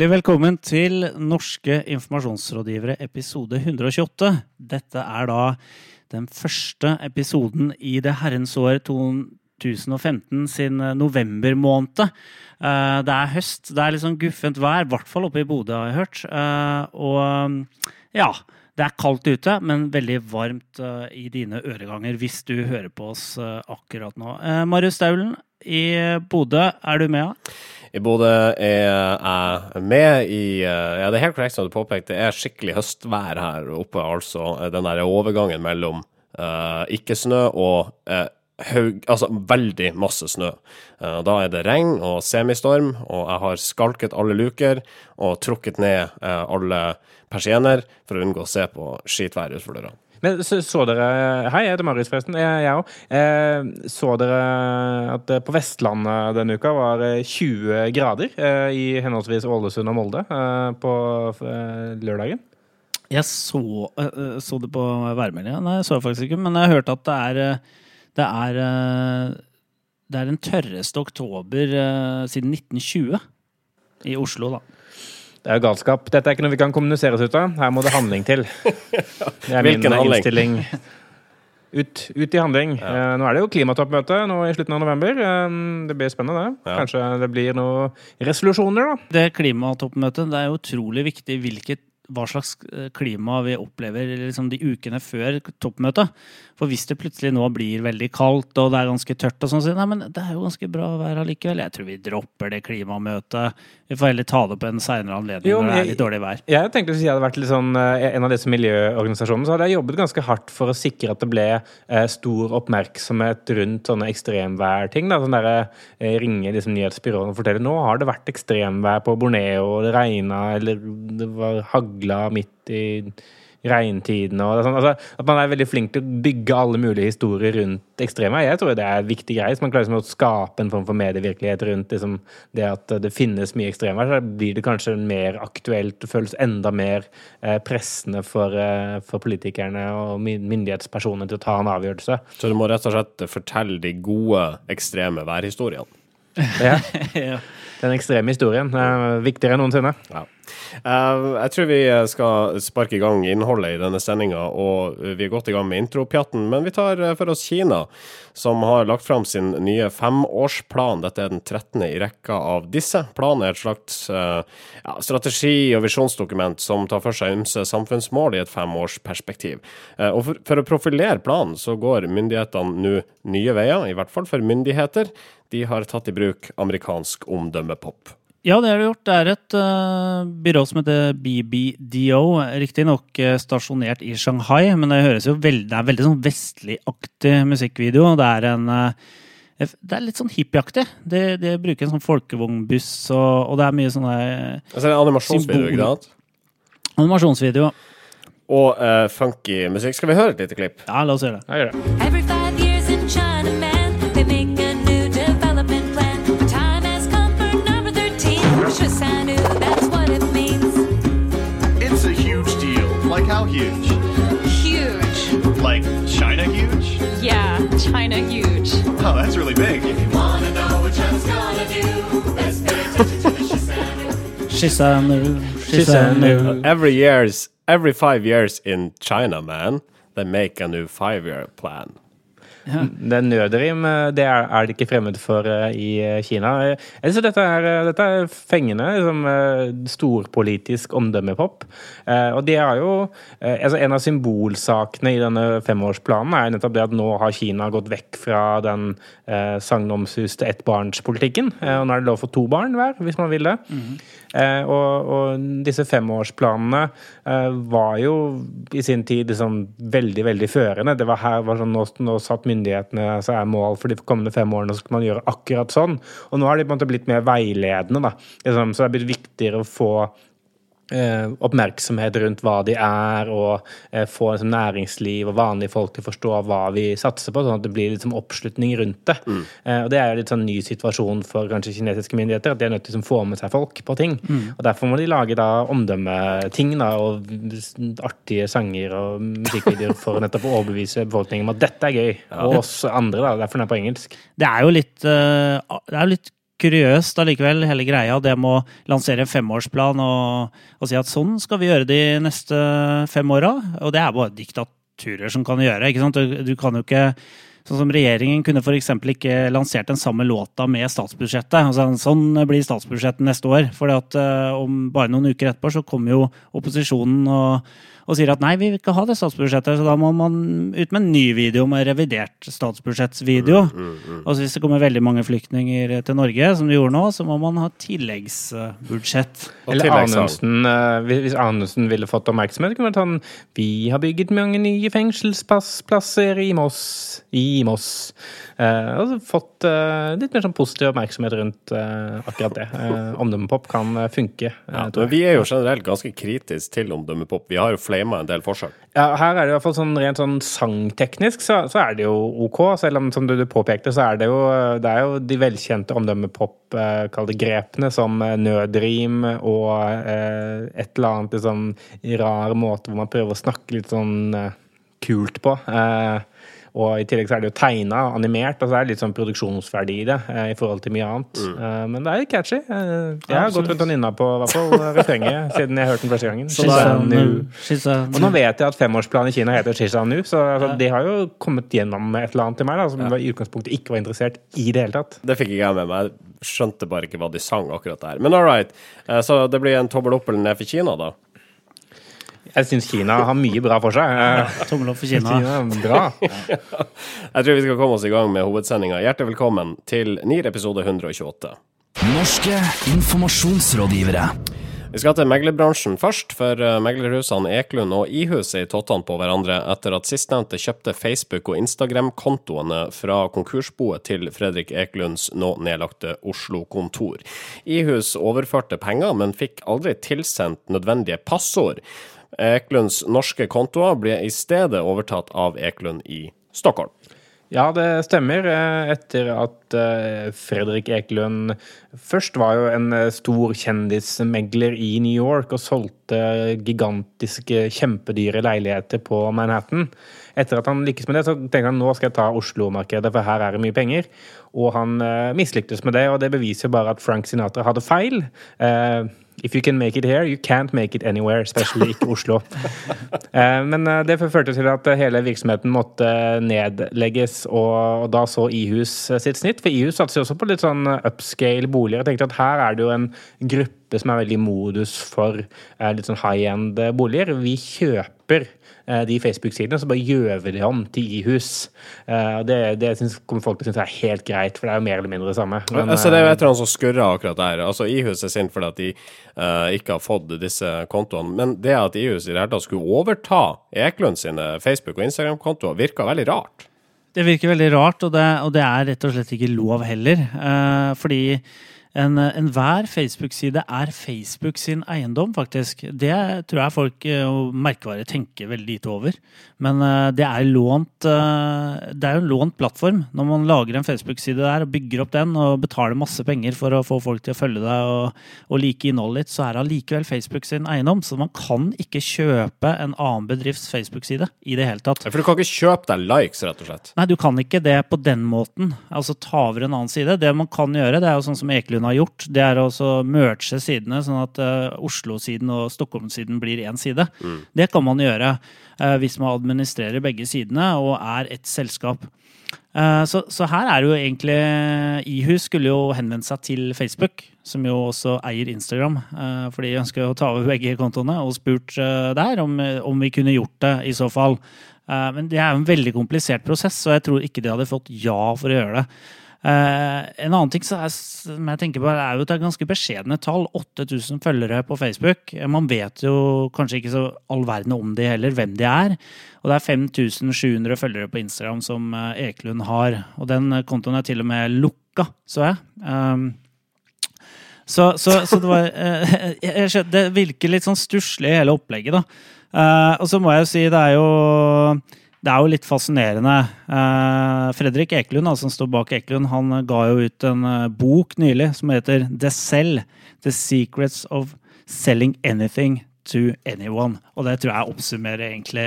Hjertelig velkommen til Norske informasjonsrådgivere episode 128. Dette er da den første episoden i det herrens år 2015 sin november måned. Det er høst, det er litt sånn guffent vær, i hvert fall oppe i Bodø, har jeg hørt. Eh, Og ja, det er kaldt ute, men veldig varmt eh, i dine øreganger hvis du hører på oss eh, akkurat nå. Eh, Marius Staulen i Bodø, er du med? I Bodø er jeg med i Ja, det er helt korrekt som du påpekte, det er skikkelig høstvær her oppe. Altså den der overgangen mellom uh, ikke-snø og uh, haug Altså veldig masse snø. Uh, da er det regn og semistorm, og jeg har skalket alle luker og trukket ned alle persienner for å unngå å se på skitvær utenfor døra. Men så, så, dere Hei, jeg heter Marius, forresten. Jeg òg. Eh, så dere at det på Vestlandet denne uka var 20 grader eh, i henholdsvis Ålesund og Molde eh, på lørdagen? Jeg så, så det på værmeldinga. Nei, jeg så det faktisk ikke. Men jeg har hørt at det er Det er, det er den tørreste oktober siden 1920 i Oslo, da. Det er jo galskap. Dette er ikke noe vi kan kommunisere oss ut av. Her må det handling til. Det er Hvilken min handling? innstilling. Ut, ut, i handling. Ja. Eh, nå er det jo klimatoppmøte nå i slutten av november. Eh, det blir spennende, det. Ja. Kanskje det blir noen resolusjoner, da. Det klimatoppmøtet, det er utrolig viktig hvilket hva slags klima vi opplever liksom de ukene før toppmøtet. For hvis det plutselig nå blir veldig kaldt og det er ganske tørt, og sånn, så nei, men det er jo ganske bra vær allikevel. Jeg tror vi dropper det klimamøtet. Vi får heller ta det på en seinere anledning jo, når det er litt dårlig vær. Jeg tenkte hvis jeg hadde vært sånn, en av disse miljøorganisasjonene, så hadde jeg jobbet ganske hardt for å sikre at det ble eh, stor oppmerksomhet rundt sånne ekstremværting. Sånn der, eh, ringe liksom, nyhetsbyråene og fortelle nå har det vært ekstremvær på Borneo, det regna, eller det var hagla midt i regntiden og sånn. Altså, at man er veldig flink til å bygge alle mulige historier rundt ekstremvær. Jeg tror det er viktig greie. Så man klarer liksom å skape en form for medievirkelighet rundt liksom, det at det finnes mye ekstremvær. Så blir det kanskje mer aktuelt, det føles enda mer eh, pressende for, eh, for, politikerne og myndighetspersonene til å ta en avgjørelse. Så du må rett og slett fortelle de gode ekstreme værhistoriene? ja. ja. Den ekstreme historien er viktigere enn noensinne. Ja. Uh, jeg tror vi skal sparke i gang innholdet i denne sendinga, og vi er godt i gang med intropjatten. Men vi tar for oss Kina, som har lagt fram sin nye femårsplan. Dette er den 13. i rekka av disse. Planen er et slags uh, ja, strategi- og visjonsdokument som tar for seg ymse samfunnsmål i et femårsperspektiv. Uh, og for, for å profilere planen, så går myndighetene nå nye veier, i hvert fall for myndigheter. De har tatt i bruk amerikansk omdømmepop. Ja, det har de gjort. Det er et uh, byrå som heter BBDO. Riktignok uh, stasjonert i Shanghai, men det høres jo veldig, det er veldig sånn vestligaktig musikkvideo. Det er en uh, det er litt sånn hippieaktig. De, de, bruker en sånn folkevognbuss, og, og, det er mye sånne Altså det er animasjonsvideo, ikke sant? Animasjonsvideo. Og funky musikk. Skal vi høre et lite klipp? Ja, la oss gjøre det. Jeg gjør det. Huge? Huge. Like China huge? Yeah, China huge. Oh, that's really big. If you wanna know what China's gonna do, best pay attention to the Shisanu. Shisanu. Every years, every five years in China, man, they make a new five-year plan. Ja. Det nødrim, det er, er det ikke fremmed for uh, i Kina. Jeg synes dette er, dette er fengende. Liksom, storpolitisk omdømmepop. Og det er jo altså En av symbolsakene i denne femårsplanen er nettopp det at nå har Kina gått vekk fra den eh, sagnomsuste ettbarnspolitikken. og nå er det lov for to barn hver, hvis man vil det. Mm -hmm. og, og, disse femårsplanene var jo i sin tid liksom veldig, veldig førende. Det var her var sånn, nå, nå satt myndighetene altså er mål for de kommende fem årene, så skal man gjøre akkurat sånn. Og nå har de på en måte blitt mer veiledende. Da. Liksom, så det er blitt viktigere å få oppmerksomhet rundt hva de er, og eh, få liksom, næringsliv og vanlige folk til å forstå hva vi satser på, sånn at det blir liksom, oppslutning rundt det. Mm. Eh, og Det er jo litt sånn ny situasjon for kanskje kinesiske myndigheter, at de er nødt til å liksom, få med seg folk på ting. Mm. Og Derfor må de lage da omdømmeting da, og artige sanger og musikkvideoer for nettopp å overbevise befolkningen om at dette er gøy. Og oss andre, da. Derfor den er på engelsk. Det er jo litt, det er litt kuriøst allikevel, hele greia. Det med å lansere en femårsplan og, og si at sånn skal vi gjøre de neste fem åra. Og det er bare diktaturer som kan gjøre. ikke sant? Du, du kan jo ikke Sånn som Regjeringen kunne f.eks. ikke lansert den samme låta med statsbudsjettet. Altså, sånn blir statsbudsjettet neste år. For uh, om bare noen uker etterpå så kommer jo opposisjonen og, og sier at nei, vi vil ikke ha det statsbudsjettet. Så da må man ut med en ny video med revidert statsbudsjettsvideo. Og så hvis det kommer veldig mange flyktninger til Norge, som det gjorde nå, så må man ha tilleggsbudsjett. Eller. Anundsen, eh, hvis hvis Anundsen ville fått oppmerksomhet, kunne man ta den Vi har bygget mange nye fengselsplasser i Moss. I Moss. Eh, og fått eh, litt mer sånn positiv oppmerksomhet rundt eh, akkurat det. Eh, Omdømmepop kan funke. Ja, men vi er jo generelt ganske kritiske til omdømmepop. Vi har jo flama en del forsøk. Ja, her er det i hvert fall sånn rent sånn sangteknisk, så, så er det jo OK. Selv om, som du, du påpekte, så er det jo, det er jo de velkjente omdømmepop, eh, kall det grepene, som nødrim og eh, et eller annet liksom rar måte hvor man prøver å snakke litt sånn eh, kult på. Eh, og i tillegg så er det jo tegna, animert, og så er det litt sånn produksjonsverdi i det eh, i forhold til mye annet. Mm. men det er catchy. Eh, jeg har gått rundt og nynna på i hvert fall refrenget siden jeg hørte den første gangen. Så nu. da- a new- og nå vet jeg at femårsplanen i Kina heter Shishanu, så altså, de har jo kommet gjennom et eller annet til meg da, som i utgangspunktet ikke var interessert i det hele tatt. Det fikk ikke jeg med meg. Skjønte bare ikke hva de sang akkurat der. Men all right. Eh, Så det blir en tommel opp eller ned for Kina, da? Jeg syns Kina har mye bra for seg. Ja, Tommel opp for Kina. Kina er bra. Jeg tror vi skal komme oss i gang med hovedsendinga. Hjertelig velkommen til NIR episode 128. Norske informasjonsrådgivere. Vi skal til meglerbransjen først, for eh, meglerhusene Eklund og Ihus er i tottene på hverandre etter at sistnevnte kjøpte Facebook- og Instagram-kontoene fra konkursboet til Fredrik Eklunds nå nedlagte Oslo-kontor. Ihus overførte penger, men fikk aldri tilsendt nødvendige passord. Eklunds norske kontoer ble i stedet overtatt av Eklund i Stockholm. Ja, det stemmer. eh, Etter at eh, Fredrik Ekelund først var jo en eh, stor kjendismegler i New York og solgte gigantiske, kjempedyre leiligheter på Manhattan. Etter at han lykkes med det, så tenkte han nå skal jeg ta Oslo-markedet, for her er det mye penger. Og han mislyktes med det, og det beviser bare at Frank Sinatra hadde feil. Eh, If you can make it here, you can't make it anywhere, Spesielt ikke Oslo. Eh, Men eh, det førte til at eh, hele virksomheten måtte nedlegges, og da så Ihus sitt snitt. For Ihus satser også på litt sånn upscale boliger. Jeg tenkte at her er det jo en gruppe som er veldig i modus for eh, litt sånn high-end eh, boliger. Vi kjøper eh, de Facebook-sidene, så bare gjør vi det om til Ihus. Eh, Det, det synes, kommer folk til å synes er helt greit, for det er jo mer eller mindre det samme. Men, altså, det er jo et eller annet som skurrer akkurat der. Altså, Ihus er sint fordi at de eh, ikke har fått disse kontoene. Men det at Ihus i det hele tatt skulle overta Eklund sine Facebook- og Instagram-kontoer, virka veldig rart. Det virker veldig rart, og det, og det er rett og slett ikke lov heller. Eh, fordi en- hver Facebook-side er Facebook sin eiendom, faktisk. Det tror jeg folk eh, og merkevare tenker veldig lite over. Men eh, det er lånt eh, Det er jo en lånt plattform. Når man lager en Facebook-side der og bygger opp den og betaler masse penger for å få folk til å følge deg og, og like innholdet ditt, så er det allikevel Facebook sin eiendom. Så man kan ikke kjøpe en annen bedrifts Facebook-side i det hele tatt. For du kan ikke kjøpe deg likes, rett og slett. Nei, du kan ikke det på den måten. Altså ta over en annen side. Det man kan gjøre, det er jo sånn som Ekelund har gjort, det er å merge sidene, sånn at eh, Oslo-siden og Stockholm-siden blir én side. Det kan man gjøre eh, hvis man administrerer begge sidene og er ett selskap. Eh, så, så her er det jo egentlig Ihus skulle jo henvendt seg til Facebook, som jo også eier Instagram, for de ønsker å ta over begge kontoene, og spurt der om, om vi kunne gjort det i så fall. Men det er jo en veldig komplisert prosess, og jeg tror ikke de hadde fått ja for å gjøre det. Eh, en annen ting som, jeg tenker på er jo at det er ganske beskjedne tall. 8000 følgere på Facebook. Eh, Man vet jo kanskje ikke så all verden om de heller, hvem de er. Og det er 5700 følgere på Instagram som eh, Ekelund har. Og den kontoen er til og med lukka, så jeg. Um, så, så, så det var skjønner, Det virker litt sånn stusslig, hele opplegget, da. Og så må jeg jo si, det er jo det er jo litt fascinerende. Eh, Fredrik Ekelund, som står bak Ekelund, han ga jo ut en eh, bok nylig som heter The Cell. The Secrets of Selling Anything to anyone. Og det tror jeg oppsummerer egentlig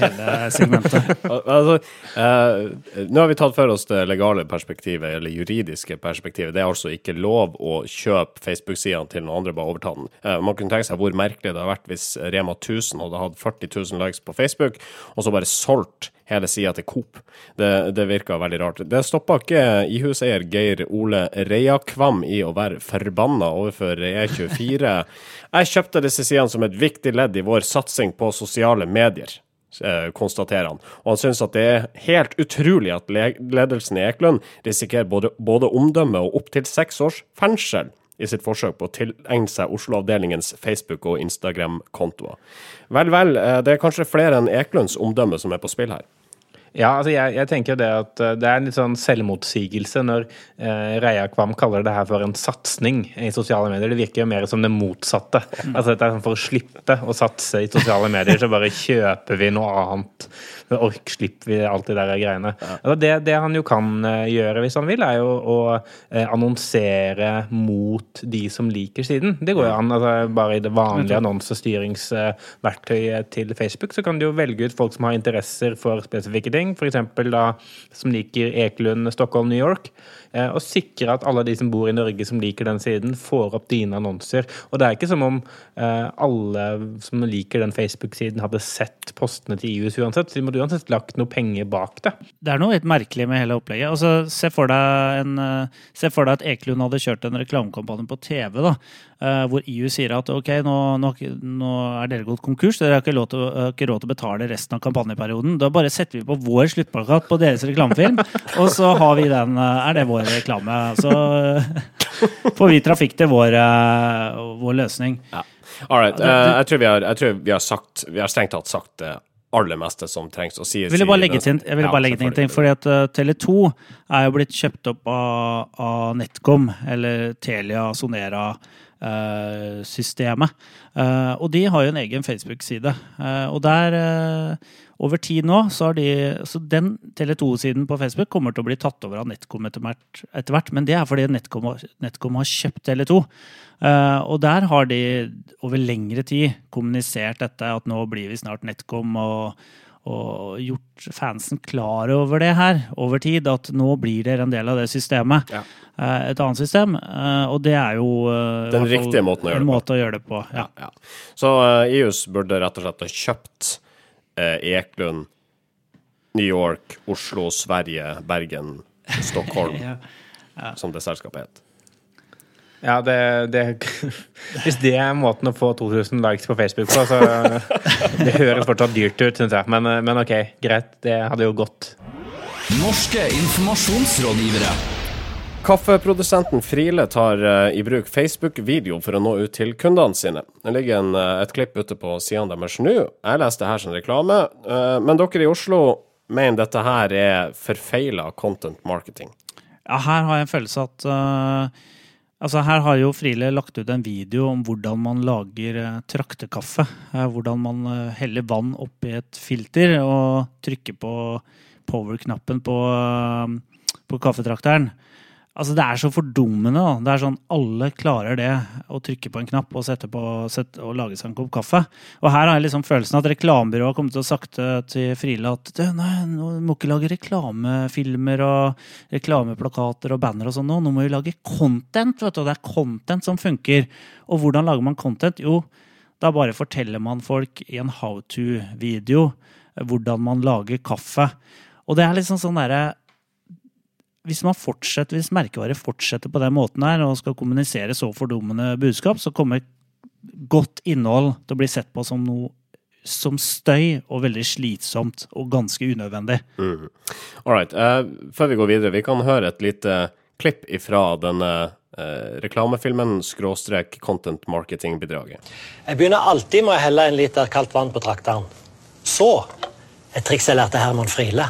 hele segmentet. Altså, eh, nå har vi tatt for oss det legale perspektivet, eller juridiske perspektivet. Det er altså ikke lov å kjøpe Facebook-sidene til noen andre, bare overta den. Eh, man kunne tenke seg hvor merkelig det hadde vært hvis Rema 1000 hadde hatt 40 000 likes på Facebook, og så bare solgt hele sida til Coop. Det, det virka veldig rart. Det stoppa ikke ihuseier Geir Ole Reiakvam i å være forbanna overfor E24. Jeg kjøpte disse sidene som et viktig ledd i vår satsing på sosiale medier eh, konstaterer han. Og han syns at det er helt utrolig at ledelsen i Eklund risikerer både, både omdømme og opptil seks års fengsel i sitt forsøk på å tilegne seg Oslo-avdelingens Facebook- og Instagram-kontoer. Vel, vel, eh, det er kanskje flere enn Eklunds omdømme som er på spill her. Ja, altså jeg, jeg tenker det at eh, det er en litt sånn selvmotsigelse når eh, Reia Kvam kaller det her for en satsing i sosiale medier. Det virker jo mer som det motsatte. Altså dette er sånn For å slippe å satse i sosiale medier, så bare kjøper vi noe annet. Ork, slipper vi alt de der greiene. Altså det, det han jo kan eh, gjøre hvis han vil, er jo å eh, annonsere mot de som liker siden. Det går jo an. altså Bare i det vanlige annonsestyringsverktøyet til Facebook så kan du jo velge ut folk som har interesser for spesifikke ting, f.eks. da som liker Ekelund, Stockholm, New York, og sikre at alle de som bor i Norge som liker den siden, får opp dine annonser. Og det er ikke som om eh, alle som liker den Facebook-siden, hadde sett postene til IUS uansett. Så de måtte uansett lagt noe penger bak det. Det er noe litt merkelig med hele opplegget. Altså, se, for en, eh, se for deg at Ekelund hadde kjørt en reklamekampanje på TV, da, eh, hvor EU sier at ok, nå, nå, nå er dere gått konkurs, dere har ikke, til, har ikke råd til å betale resten av kampanjeperioden. Da bare setter vi på vår sluttplakat på deres reklamefilm, og så har vi den, eh, er det vår reklame. Så eh, får vi trafikk til vår, eh, vår løsning. All right. eh, jeg, tror vi har, jeg tror vi har sagt Vi har strengt tatt sagt det aller meste som trengs å sies. Jeg ville bare legge til, jeg vil Ja, bare legge til en ting, fordi at uh, Tele2 er jo blitt kjøpt opp av, av NetCom, eller Telia Sonera. Eh, systemet. Eh, og de har jo en egen Facebook-side. Eh, og der, over tid nå, så har de Så den Tele2-siden på Facebook kommer til å bli tatt over av NetCom etter hvert, men det er fordi NetCom, NetCom har kjøpt Tele2. Eh, og der har de over lengre tid kommunisert dette, at nå blir vi snart NetCom, og, og gjort fansen klar over det her over tid. At nå blir dere en del av det systemet. Ja. Eh, et annet system. eh, og det er jo eh, Den riktige måten å gjøre det på. måte å gjøre det på. Ja. Ja. Så uh, IUS burde rett og slett ha kjøpt uh, Eklund, New York, Oslo, Sverige, Bergen, Stockholm, som det selskapet het. Ja, det, det Hvis det er måten å få 2000 likes på Facebook på, så Det høres fortsatt dyrt ut, syns jeg. Men, men OK, greit. Det hadde jo gått. Norske informasjonsrådgivere. Kaffeprodusenten Friele tar eh, i bruk Facebook-video for å nå ut til kundene sine. Det ligger en, eh, et klipp ute på sidene deres nå. Jeg leste det her som reklame, eh, men dere i Oslo mener dette her er forfeila content marketing. Ja, her har jeg en følelse at eh, Altså, her har jo Friele lagt ut en video om hvordan man lager uh, traktekaffe. Eh, hvordan man eh, heller vann oppi et filter og trykker på power-knappen på, eh, på kaffetrakteren. Altså, det er så fordummende. da. Det er sånn Alle klarer det, å trykke på en knapp og, på, sette, og lage seg en kopp kaffe. Og her har jeg liksom følelsen at reklamebyrået har kommet til å sagt til Frila at «Du, nei, nå må ikke lage reklamefilmer og reklameplakater og banner og sånn nå. Nå må vi lage content, vet du. Og det er content som funker. Og hvordan lager man content? Jo, da bare forteller man folk i en how to-video hvordan man lager kaffe. Og det er liksom sånn derre hvis man fortsetter, hvis merkevarer fortsetter på den måten her og skal kommunisere så fordummende budskap, så kommer godt innhold til å bli sett på som noe som støy og veldig slitsomt og ganske unødvendig. All right. Uh, før vi går videre, vi kan høre et lite klipp ifra denne eh, reklamefilmen skråstrek content marketing-bidraget. Jeg begynner alltid med å helle en liter kaldt vann på trakteren. Så et triks jeg lærte Herman Friele.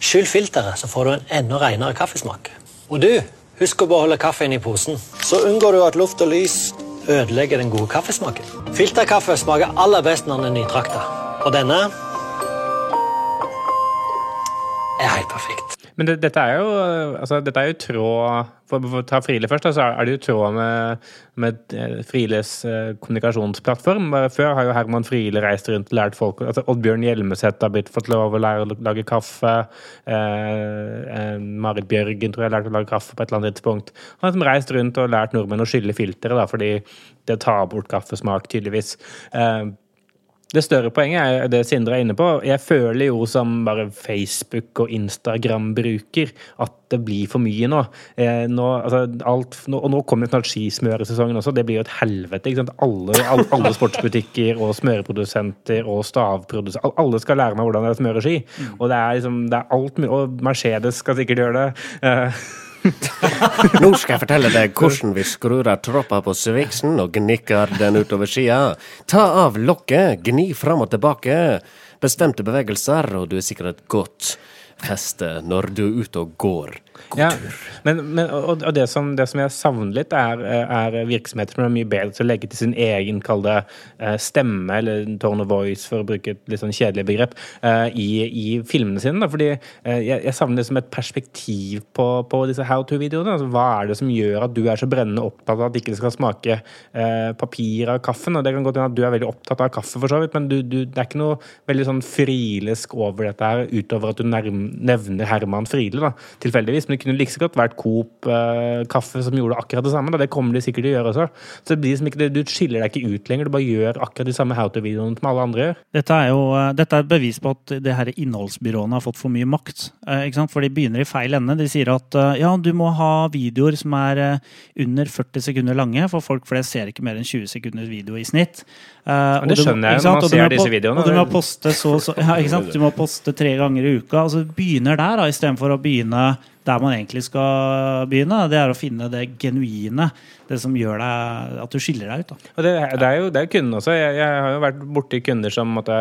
Skyll filteret, så får du en enda renere kaffesmak. Og du, husk å beholde kaffen i posen. Så unngår du at luft og lys ødelegger den gode kaffesmaken. Filterkaffe smaker aller best når den er nytrakta. Og denne er helt perfekt. Men det, dette er jo altså, dette er jo tråd For å ta Friele først, så er det jo tråd med, med eh, Frieles eh, kommunikasjonsplattform. Før har jo Herman Friele reist rundt og lært folk altså Oddbjørn Hjelmeset har blitt fått lov å lære å lage kaffe. Eh, eh, Marit Bjørgen tror jeg lærte å lage kaffe på et eller annet tidspunkt. Han har liksom reist rundt og lært nordmenn å skylle filteret, fordi det tar bort kaffesmak, tydeligvis. Eh, det større poenget er det Sindre er inne på. Jeg føler jo som bare Facebook- og Instagram-bruker at det blir for mye nå. Eh, nå, altså, alt, nå og nå kommer snart skismøresesongen også. Det blir jo et helvete. Alle, alle, alle sportsbutikker og smøreprodusenter og stavprodusenter Alle skal lære meg hvordan jeg smører ski. Og det er liksom, det er alt mulig. Og Mercedes skal sikkert gjøre det. Eh, Nå skal jeg fortelle deg hvordan vi skrur av troppa på sviksen og gnikker den utover skia. Ta av lokket, gni fram og tilbake. Bestemte bevegelser, og du er sikkert et godt feste når du er ute og går. God Ja, tur. men, men, og og det, som, det som jeg savner litt, er, er virksomheter som er mye bedre til å legge til sin egen kall det, eh, stemme, eller tone of voice, for å bruke et litt sånn kjedelig begrep, eh, i, i filmene sine. Da. Fordi eh, jeg, jeg savner liksom et perspektiv på, på disse how to-videoene. Altså, hva er det som gjør at du er så brennende opptatt av at ikke det skal smake eh, papir av kaffen? Og det kan godt hende at du er veldig opptatt av kaffe, for så vidt, men du, du, det er ikke noe veldig sånn frilesk over dette her, utover at du nevner Herman Friele, da, tilfeldigvis. Men det kunne like så godt vært Coop eh, kaffe som gjorde akkurat det samme. Da. Det kommer de sikkert til å gjøre også. Så det blir liksom ikke, du skiller deg ikke ut lenger. Du bare gjør akkurat de samme how to-videoene som alle andre gjør. Dette er jo eh, dette er et bevis på at det her innholdsbyråene har fått for mye makt. eh? For de begynner i feil ende. De sier at eh, ja, du må ha videoer som er under 40 sekunder lange, for folk flest ser ikke mer enn 20 sekunder video i snitt. Eh, det skjønner jeg når man ser disse videoene. Og du må poste så, så ja, ikke sant? Du må poste tre ganger i uka. Altså begynner der, da, istedenfor å begynne der man egentlig skal begynne. Det er å finne det genuine. Det som gjør deg at du skiller deg ut. da. Og det, det er jo det er kunden også. Jeg, jeg har jo vært borti kunder som måtte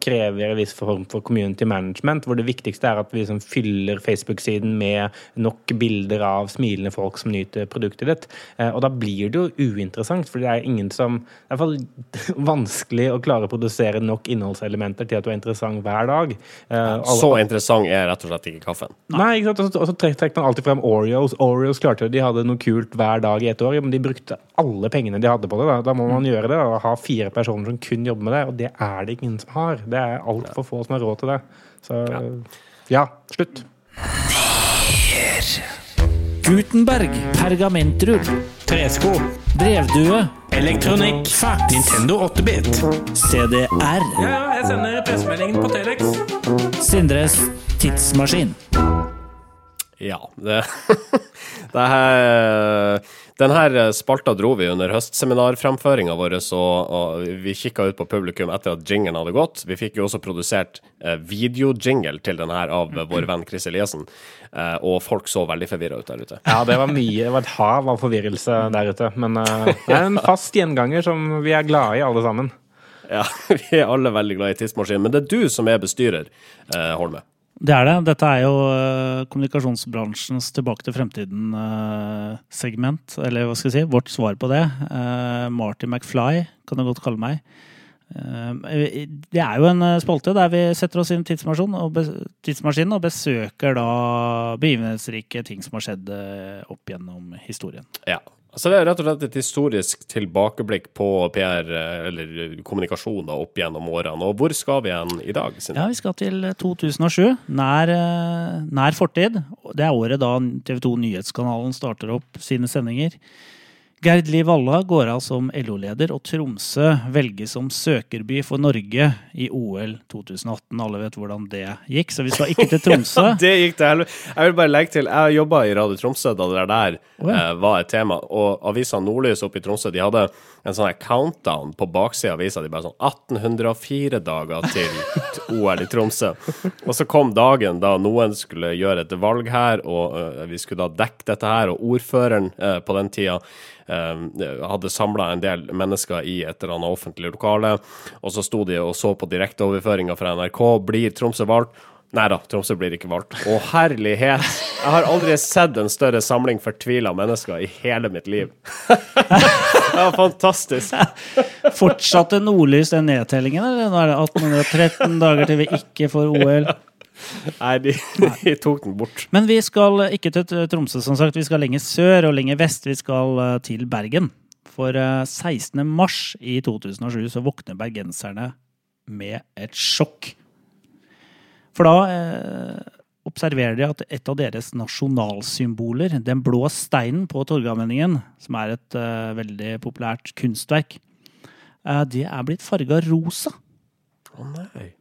krever en viss form for community management, hvor det viktigste er at vi liksom fyller Facebook-siden med nok bilder av smilende folk som nyter produktet ditt. Eh, og da blir det jo uinteressant, for det er ingen som Det er i hvert fall vanskelig å klare å produsere nok innholdselementer til at du er interessant hver dag. Eh, Så interessant er rett og slett ikke kaffen. Nei, ikke sant? Og så- så trekk- trekker man alltid frem Oreos. Oreos klarte jo, de hadde noe kult hver dag i et år, men de brukte alle pengene de hadde på det. Da, da må man gjøre det og ha fire personer som kun jobber med det, og det er det ingen som har. Det er altfor få som har råd til det. Så ja, slutt. Gutenberg. Pergamentrull. Tresko. Brevdue. Elektronikk. Fax. Nintendo 8-bit. CDR. Ja, jeg sender pressemeldingen på Telex. Sindres tidsmaskin. Ja. Det, det her, den her spalta dro vi under høstseminarframføringa vår, og, og vi kikka ut på publikum etter at jingen hadde gått. Vi fikk jo også produsert eh, videojingle til den her av vår venn Chris Eliassen, eh, og folk så veldig forvirra ut der ute. Ja, det var mye. Det var et hav av forvirrelse der ute. Men eh, det er en fast gjenganger som vi er glade i, alle sammen. Ja, Vi er alle veldig glad i Tidsmaskinen, men det er du som er bestyrer, eh, Holme. Det er det. Dette er jo eh, kommunikasjonsbransjens Tilbake til fremtiden-segment. eller hva skal jeg si, vårt svar på det. Eh, Marty McFly kan du godt kalle meg. Eh, det er jo en eh, spalte der vi setter oss inn i tidsmaskinen og, besøker da begivenhetsrike ting som har skjedd eh, opp gjennom historien. Ja. Altså Det er rett og slett et historisk tilbakeblikk på PR, eh, eller kommunikasjon da, opp gjennom årene. Og hvor skal vi igjen i dag? Ja, vi skal til 2007. Nær, eh, nær fortid. Det er året da TV 2 Nyhetskanalen starter opp sine sendinger. Gerd Liv Valla går av som LO-leder, og Tromsø velges som søkerby for Norge i OL 2018. Alle vet hvordan det gikk, så vi skal ikke til Tromsø. Det gikk til helvete. Jeg vil bare legge til, jeg jobba i Radio Tromsø da det der oh, ja. eh, var et tema. Og avisa Nordlys oppe i Tromsø de hadde en sånn countdown på baksida av avisa. De bare sånn 1804 dager til OL i Tromsø. Og så kom dagen da noen skulle gjøre et valg her, og uh, vi skulle da dekke dette her. Og ordføreren uh, på den tida hadde samla en del mennesker i et eller annet offentlig lokale. Og så sto de og så på direkteoverføringa fra NRK. Blir Tromsø valgt? Nei da, Tromsø blir ikke valgt. Å, herlighet! Jeg har aldri sett en større samling fortvila mennesker i hele mitt liv. det var fantastisk. Fortsatte Nordlys den nedtellingen, eller nå er det 1813 dager til vi ikke får OL? Nei, de, de tok den bort. Men vi skal ikke til Tromsø, som sagt. Vi skal lenger sør og lenger vest. Vi skal eh, til Bergen. For eh, 16. mars i 2007 så våkner bergenserne med et sjokk. For da eh, observerer de at et av deres nasjonalsymboler, den blå steinen på Torgallmenningen, som er et eh, veldig populært kunstverk, eh, det er blitt farga rosa. Å nei.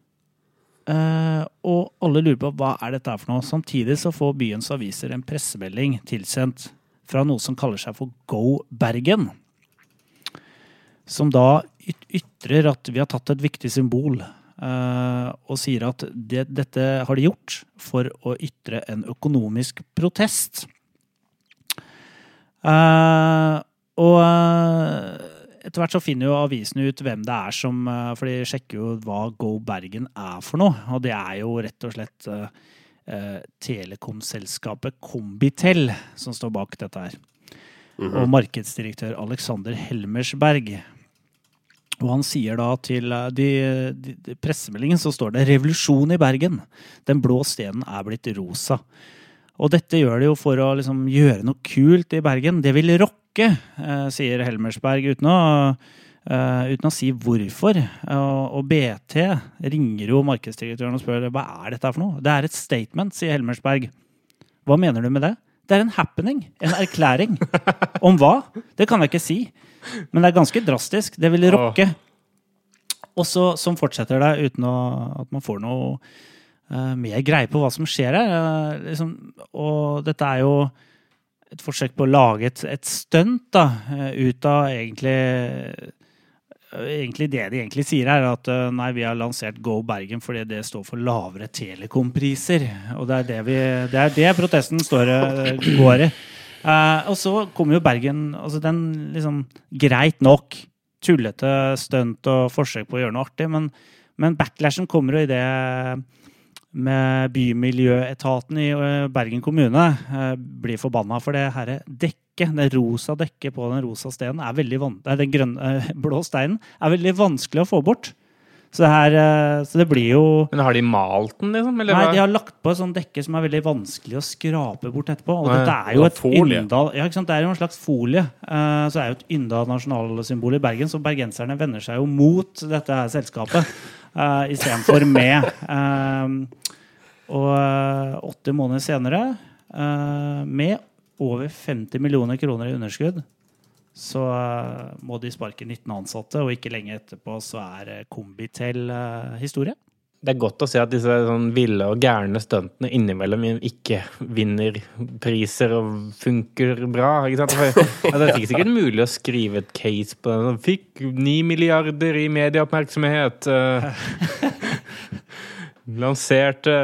Eh, og alle lurer på hva er dette for noe. Samtidig så får byens aviser en pressemelding tilsendt fra noe som kaller seg for Go Bergen. Som da yt ytrer at vi har tatt et viktig symbol, Uh, og sier at det, dette har de gjort for å ytre en økonomisk protest. Uh, og etter hvert så finner jo avisene ut hvem det er som eh, For de sjekker jo hva Go Bergen er for noe. Og det er jo rett og slett uh, telekomselskapet Kombitel som står bak dette her. Og markedsdirektør Alexander Helmersberg. Og han sier da til de, de, de pressemeldingen så står det 'Revolusjon i Bergen'. Den blå stenen er blitt rosa. Og dette gjør det jo for å liksom gjøre noe kult i Bergen. Det vil rocke, eh, sier Helmersberg, uten å, eh, uten å si hvorfor. Og, BT ringer jo markedsdirektøren og spør hva er dette for noe. Det er et statement, sier Helmersberg. Hva mener du med det? Det er en happening. En erklæring. Om hva? Det kan jeg ikke si. Men det er ganske drastisk. Det vil rocke. Og så som fortsetter det uten å, at man får noe uh, mer greie på hva som skjer her. Uh, liksom, og dette er jo et forsøk på å lage et, et stunt da, eh, ut av egentlig Egentlig det de egentlig sier, er at eh, nei, vi har lansert Go Bergen fordi det står for lavere telekompriser. Og det er det, vi, det, er det protesten står, eh, går i. Eh, og så kommer jo Bergen altså den liksom Greit nok. Tullete stunt og forsøk på å gjøre noe artig, men, men backlashen kommer jo i det med Bymiljøetaten i eh, Bergen kommune eh, blir forbanna for det her dekket, det rosa dekket på den rosa stenen, er veldig den grønne, eh, blå steinen, er veldig vanskelig å få bort. Så det, her, så det blir jo Men har de malt den, liksom? Eller Nei, de har lagt på et sånt dekke som er veldig vanskelig å skrape bort etterpå. Og Nei, dette er jo et folie. Yndal Ja? Det er jo en slags folie. Så det er jo et ynda nasjonalsymbol i Bergen, så bergenserne vender seg jo mot dette her selskapet uh, istedenfor med. Eh, og eh, åtte måneder senere, eh, med over 50 millioner kroner i underskudd, så eh, må de sparke 19 ansatte, og ikke lenge etterpå så er eh, Kombitel eh, historie. Det er godt å se at disse sånn ville og gærne stuntene innimellom ikke vinner priser og funker bra. ikke sant? For, altså, det er ikke sikkert mulig å skrive et case på den. Fikk ni milliarder i medieoppmerksomhet. Uh, lanserte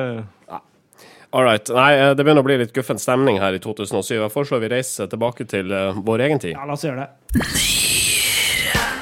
All right. Nei, eh, det begynner å bli litt guffen stemning her i 2007. Jeg foreslår vi reiser tilbake til eh, vår egen tid. Ja, la oss gjøre det.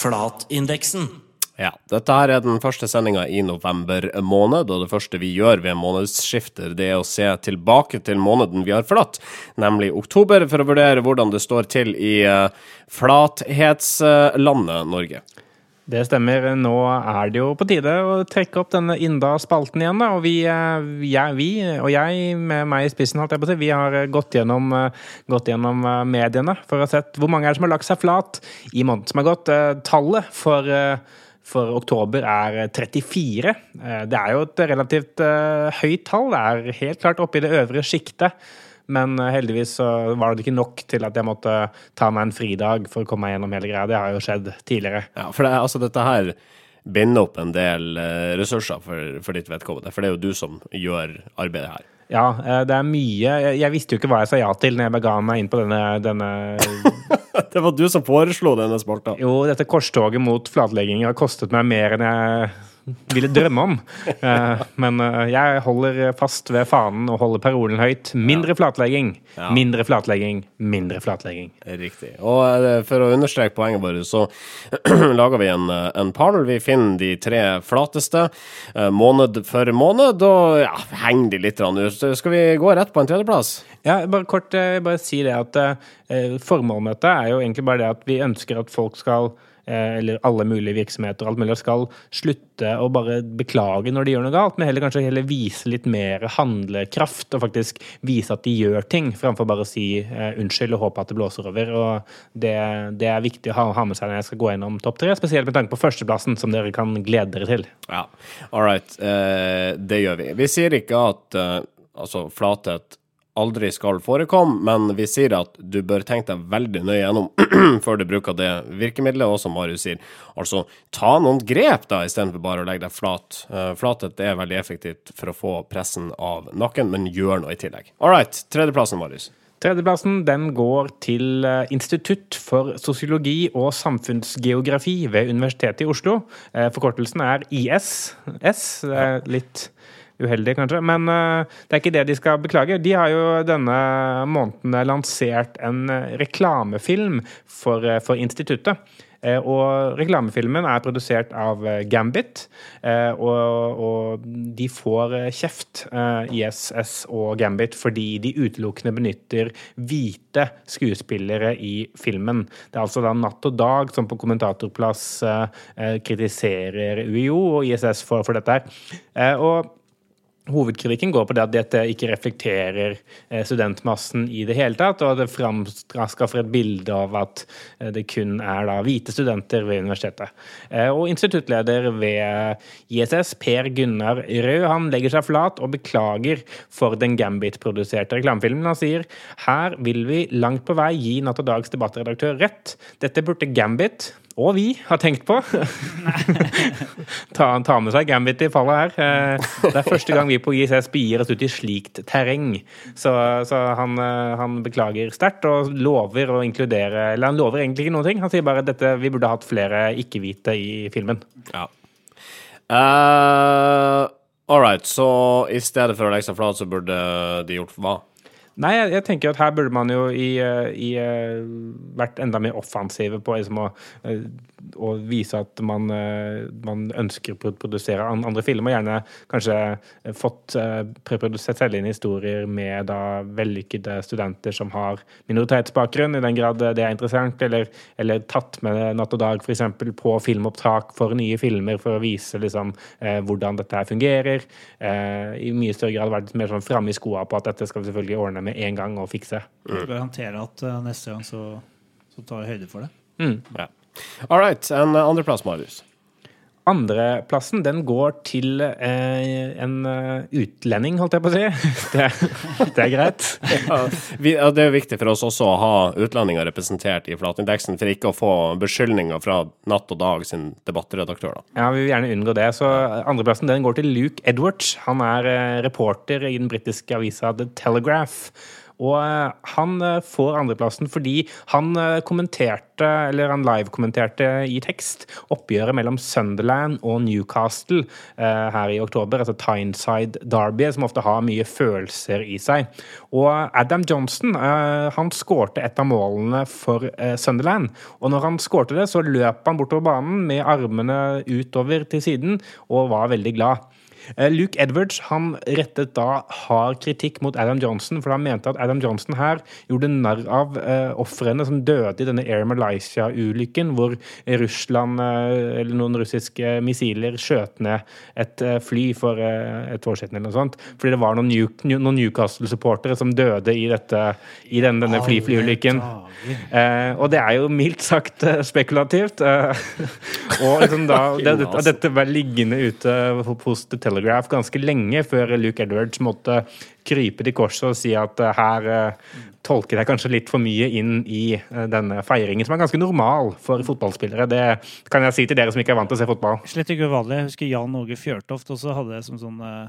Flatindeksen. Ja, Dette her er den første sendinga i november måned, og det første vi gjør ved månedsskifter, det er å se tilbake til måneden vi har forlatt, nemlig oktober, for å vurdere hvordan det står til i eh, flathetslandet Norge. Det stemmer. Nå er det jo på tide å trekke opp denne Inda-spalten igjen. Da. Og vi, eh, jeg, vi, og jeg med meg i spissen, holdt jeg på å si, vi har gått gjennom, eh, gått gjennom eh, mediene for å ha sett hvor mange er som har lagt seg flat i måneden som har gått. Eh, Tallet for, eh, for oktober er 34. Eh, Det er jo et relativt eh, høyt tall. Det er helt klart oppe i det øvre sjiktet. Men eh, heldigvis var det ikke nok til at jeg måtte ta meg en fridag for å komme meg gjennom hele greia. Det har jo skjedd tidligere. Ja, for det, altså, dette her binder opp en del eh, ressurser for, for ditt vedkommende, for det er jo du som gjør arbeidet her. Ja, eh, det er mye jeg visste jo ikke hva jeg sa ja til når jeg ga meg inn på denne, denne Det var du som foreslo denne spalta. Jo, dette korstoget mot flatlegging har kostet meg mer enn jeg ville drømme om. Eh, Men eh, jeg holder fast ved fanen og holder parolen høyt. Mindre flatlegging, mindre flatlegging, mindre flatlegging. Riktig. Og eh, for å understreke poenget vårt, så lager vi en, en pall. Vi finner de tre flateste måned for måned, og ja, henger de litt ut. Skal vi gå rett på en tredjeplass? Ja, bare kort bare si det at formålet med dette er jo egentlig bare det at vi ønsker at folk skal eller alle mulige virksomheter alt mulig skal slutte å bare beklage når de gjør noe galt, men heller kanskje heller vise litt mer handlekraft og faktisk vise at de gjør ting, framfor bare å si eh, unnskyld og håpe at det blåser over. og Det, det er viktig å ha, ha med seg når jeg skal gå gjennom topp tre, spesielt med tanke på førsteplassen, som dere kan glede dere til. Ja, all right. Eh, det gjør vi. Vi sier ikke at eh, altså, flathet aldri skal forekomme, men vi sier at du bør tenke deg veldig nøye gjennom før du bruker det virkemidlet, og som Marius sier, altså ta noen grep da, istedenfor bare å legge deg flat. Uh, flathet er veldig effektivt for å få pressen av nakken, men gjør noe i tillegg. All right, tredjeplassen, Marius. Tredjeplassen den går til eh, Institutt for sosiologi og samfunnsgeografi ved Universitetet i Oslo. Eh, Forkortelsen er IS. S. Det er litt uheldig, kanskje, men eh, det er ikke det de skal beklage. De har jo denne måneden lansert en eh, reklamefilm for, eh, for instituttet. Og reklamefilmen er produsert av Gambit, og, og de får kjeft, ISS og Gambit, fordi de utelukkende benytter hvite skuespillere i filmen. Det er altså da Natt og Dag som på kommentatorplass kritiserer UiO og ISS for, for dette her. Og Hovedkritikken går på det at dette ikke reflekterer eh, studentmassen i det hele tatt, og det framskaffer et bilde av at eh, det kun er da hvite studenter ved universitetet. Eh, Og instituttleder ved ISS, Per Gunnar Rød, han legger seg flat og beklager for den Gambit-produserte reklamefilmen. Han sier her vil vi langt på vei gi Natt og Dags debattredaktør rett. Dette burde Gambit og vi har tenkt på. ta, ta med seg Gambit i fallet her. Eh, Det er første gang vi på ISS begir oss ut i slikt terreng. Så, så han, eh, han beklager sterkt og lover å inkludere Eller han lover egentlig ikke noen ting. Han sier bare at dette, vi burde hatt flere ikke-hvite i filmen. Ja. Uh, all right, så i stedet for å legge seg flat, så burde de gjort hva? Nei, jeg, jeg tenker at her burde man jo i, eh, i, eh, vært enda mer offensive på liksom, å, å vise at man, eh, man ønsker å produsere andre filmer. Gjerne kanskje eh, fått eh, preprodusert selv inn historier med da vellykkede studenter som har minoritetsbakgrunn, i den grad det er interessant. Eller, eller tatt med Natt og Dag f.eks. på filmopptak for nye filmer for å vise liksom, hvordan dette her fungerer. I mye større grad vært mer sånn framme i skoa på at dette skal vi selvfølgelig ordne med en gang og fikse. Jeg garanterer at neste gang så, så tar vi høyde for det. Ja. All right, en eh, andreplass, Marius. Andreplassen den går til eh, en eh, utlending, holdt jeg på å si. Det, det er greit. Ja, vi, ja, det er jo viktig for oss også å ha utlendinger representert i flatindeksen, for ikke å få beskyldninger fra Natt og Dag sin debattredaktør. da. Ja, Vi vil gjerne unngå det. Så Andreplassen den går til Luke Edwards. Han er eh, reporter i den britiske avisa The Telegraph. Og eh, han eh, får andreplassen fordi han eh, kommenterte, eller han live-kommenterte i tekst, oppgjøret mellom Sunderland og Newcastle her i oktober, altså Tyneside Derby, som ofte har mye følelser i seg. Og Adam Johnson han skårte et av målene for Sunderland. Og når han skårte det, så løp han bortover banen med armene utover til siden og var veldig glad. Eh, Luke Edwards han rettet da hard kritikk mot Adam Johnson, for han mente at Adam Johnson her gjorde narr av eh, ofrene som døde i denne Air Malaysia-ulykken, hvor Russland, eh, eller noen russiske missiler, skjøt ned et eh, fly for eh, et år siden eller noe sånt. Fordi det var noen, New, noen Newcastle-supportere som døde i, dette, i den, denne fly, flyulykken. Eh, og det er jo mildt sagt spekulativt. Og liksom da, det, det, dette var liggende ute hos The Telegraph ganske lenge før Luke Edwards måtte krype til korset og si at eh, her tolket tolker jeg kanskje litt for mye inn i eh, denne feiringen, som er ganske normal for fotballspillere. Det kan jeg si til dere som ikke er vant til å se fotball. Slett ikke uvanlig. Jeg husker Jan Åge Fjørtoft også hadde det som sånn eh,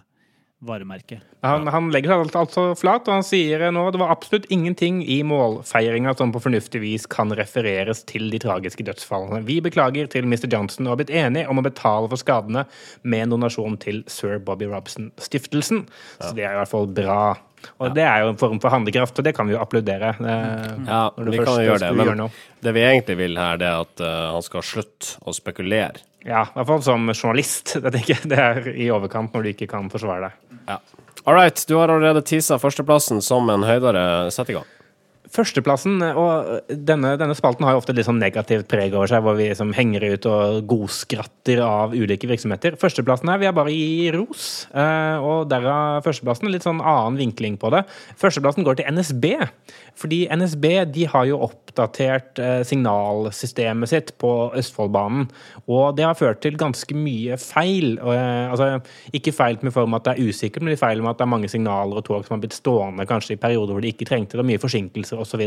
varemerke. Han, han legger seg alt, altså flat, og han sier nå det var absolutt ingenting i målfeiringa som på fornuftig vis kan refereres til de tragiske dødsfallene. Vi beklager til Mr. Johnson og har blitt enige om å betale for skadene med en donasjon til Sir Bobby Robson-stiftelsen. Så det er i hvert fall bra. Og det er jo en form for handlekraft, og det kan vi jo applaudere. eh, Ja, vi kan jo gjøre det. Men det vi egentlig vil her, det er at uh, han skal slutte å spekulere. Ja, i hvert fall som journalist. Det tenker Det er i overkant når du ikke kan forsvare deg. Ja. All right, du har allerede teasa førsteplassen som en høydere. Sett i gang. Førsteplassen, og denne, denne spalten har jo ofte litt sånn negativt preg over seg, hvor vi liksom henger ut og godskratter av ulike virksomheter. Førsteplassen her vil jeg bare gi ros, eh, og derav førsteplassen litt sånn annen vinkling på det. Førsteplassen går til NSB, fordi NSB de har jo oppdatert eh, signalsystemet sitt på Østfoldbanen, og det har ført til ganske mye feil. Eh, altså, ikke feil med form at det er usikkert, men feil med at det er mange signaler og tog som har blitt stående kanskje i perioder hvor de ikke trengte det, og mye forsinkelser osv.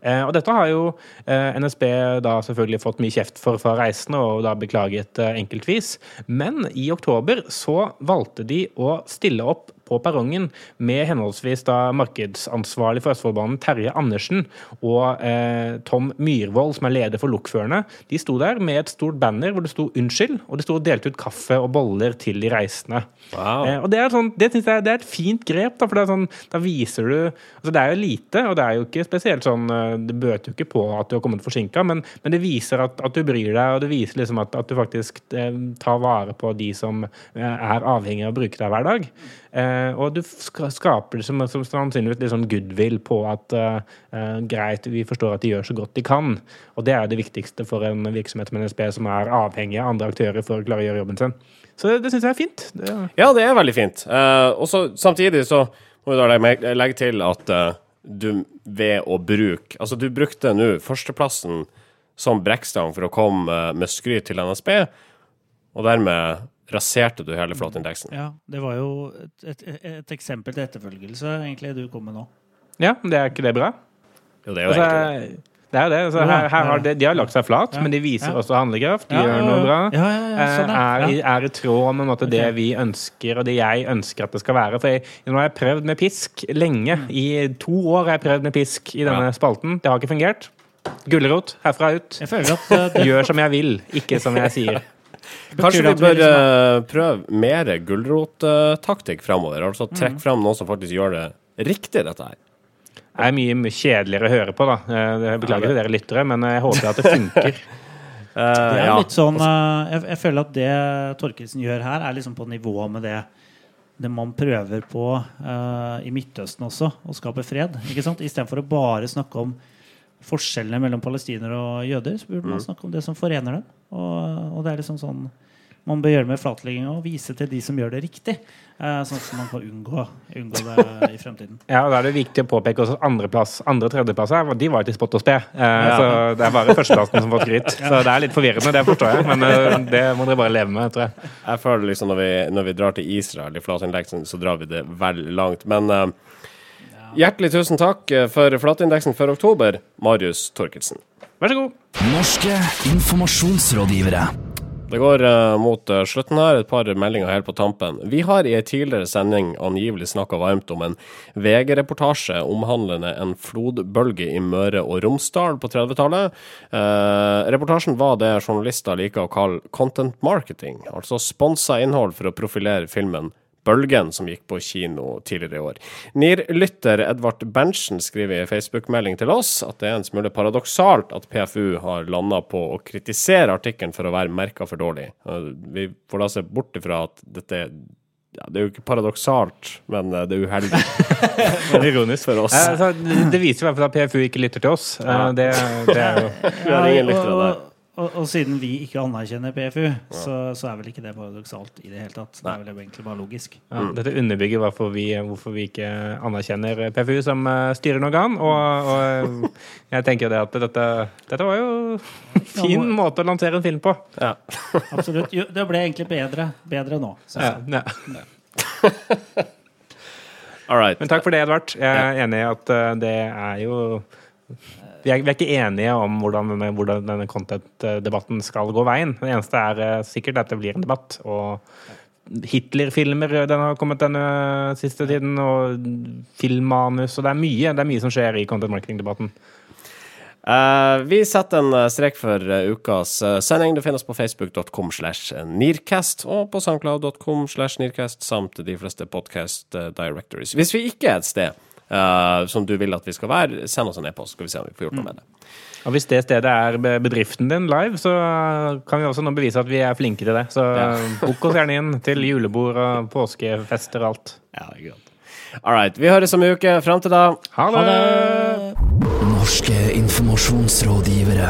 Eh, og dette har jo eh, NSB da selvfølgelig fått mye kjeft for fra reisende, og da beklaget eh, enkeltvis. Men i oktober så valgte de å stille opp på perrongen med henholdsvis da markedsansvarlig for Østfoldbanen Terje Andersen og eh, Tom Myhrvold, som er leder for lokførerne. De sto der med et stort banner hvor det sto 'unnskyld', og det sto og delte ut kaffe og boller til de reisende. Wow. Eh, og Det er sånn, det synes jeg det er et fint grep, da, for det er sånn, da viser du altså Det er jo lite, og det er jo ikke spesielt sånn eh, Det bøter jo ikke på at du har kommet forsinka, men, men det viser at, at du bryr deg, og det viser liksom at, at du faktisk eh, tar vare på de som eh, er avhengig av å bruke deg hver dag. Eh, og du skaper skaper som, som sannsynligvis litt sånn goodwill på at eh, eh, greit, vi forstår at de gjør så godt de kan. Og det er det viktigste for en virksomhet som NSB som er avhengig av andre aktører for å klare å gjøre jobben sin. Så det, det syns jeg er fint. Det, Ja, det er veldig fint. Eh, og så samtidig så må vi da legge, til at eh, du ved å bruke Altså, du brukte nå førsteplassen som brekkstang for å komme eh, med skryt til NSB, og dermed raserte du hele flåteindeksen. Ja, det var jo et, et, et eksempel til etterfølgelse, egentlig, du kom med nå. ja, men er ikke det bra? Jo, det er jo Altså, egentlig det. det er det. Altså, her, her har de, de har lagt seg flat, Ja, men de viser ja. også handlekraft. De Ja, gjør noe bra. Ja, ja, ja, sånn, er, ja. er, er i tråd med en måte, det vi ønsker, og det jeg ønsker at det skal være. For jeg, nå har jeg prøvd med pisk lenge. Mm. I to år har jeg prøvd med pisk i denne Ja. spalten. Det har ikke fungert. Gulrot herfra ut. Jeg føler at eh, det, Gjør som jeg vil, ikke som jeg sier. Kanskje vi bør liksom eh, prøve mer gulrottaktikk framover? Altså Mm. trekke fram noen som faktisk gjør det riktig, dette her. Det er mye kjedeligere å høre på, da. Eh, Jeg beklager til dere lyttere, men jeg håper at det funker. Eh, Det er ja. litt sånn jeg, jeg føler at det Torkelsen gjør her, er liksom på nivå med det det man prøver på uh, i Midtøsten også, å skape fred. ikke sant? Istedenfor å bare snakke om forskjellene mellom palestinere og jøder, så burde man snakke om det som forener dem. Og, og det er liksom sånn man bør gjøre med flatlegging og vise til de som gjør det riktig. eh, sånn at man kan unngå, unngå det i fremtiden. Ja, og Da er det viktig å påpeke også at andreplass, andre- og andre tredjeplasser, de var til spott og spe. Eh, Så det er bare førsteplassen som får skryt. Så det er litt forvirrende, det forstår jeg. Men eh, det må dere bare leve med, tror jeg. Jeg føler liksom når vi, når vi drar til Israel i flatindeksen, så drar vi det vel langt. Men uh, hjertelig tusen takk for flatindeksen for oktober, Marius Torkelsen. Vær så god. Norske informasjonsrådgivere. Det går uh, mot uh, slutten her. Et par meldinger helt på tampen. Vi har i en tidligere sending angivelig snakka varmt om en VG-reportasje omhandlende en flodbølge i Møre og Romsdal på 30-tallet. Uh, reportasjen var det journalister liker å kalle content marketing, altså sponsa innhold for å profilere filmen Bølgen, som gikk på kino tidligere i år. NIR-lytter Edvard Berntsen skriver i Facebook-melding til oss at det er en smule paradoksalt at PFU har landa på å kritisere artikkelen for å være merka for dårlig. Vi får da se bort ifra at dette ja, Det er jo ikke paradoksalt, men eh, det er uheldig det er ironisk. for oss. Eh, så det viser i hvert fall at PFU ikke lytter til oss. Eh, Det, det er jo Vi har ingen lyttere der. Og, og, siden vi ikke anerkjenner PFU, så, så er vel ikke det paradoksalt i det hele tatt. Det er vel egentlig bare logisk. ja, Dette underbygger hvorfor vi, hvorfor vi ikke anerkjenner PFU som eh, styrende organ. Og, og jeg tenker det at dette, dette var jo en fin måte å lansere en film på. Ja. Absolutt. Jo, det ble egentlig bedre, bedre nå. Ja, ja. All right. Men takk for det, Edvard. Jeg er enig i at eh, det er jo vi er, vi er ikke enige om hvordan, denne- denne content-debatten skal gå veien. Det eneste er eh, sikkert at det blir en debatt. Og Hitler-filmer den har kommet denne siste tiden, og filmmanus, og det er mye, det er mye som skjer i content marketing-debatten. Uh, vi setter en eh, strek for eh, ukas eh, sending. Det finnes på facebook.com slash nearcast og på soundcloud.com slash nearcast samt de fleste podcast eh, directories. Hvis vi ikke er et sted eh, som du vil at vi skal være, send oss en e-post, skal vi se om vi får gjort noe med det. Og hvis det stedet er bedriften din live, så kan vi også nå bevise at vi er flinke til det. Så bok oss gjerne inn til julebord og påskefester og alt. Ja, det er godt. All right. Vi høres om en uke. Fram til da. Ha det! Norske informasjonsrådgivere.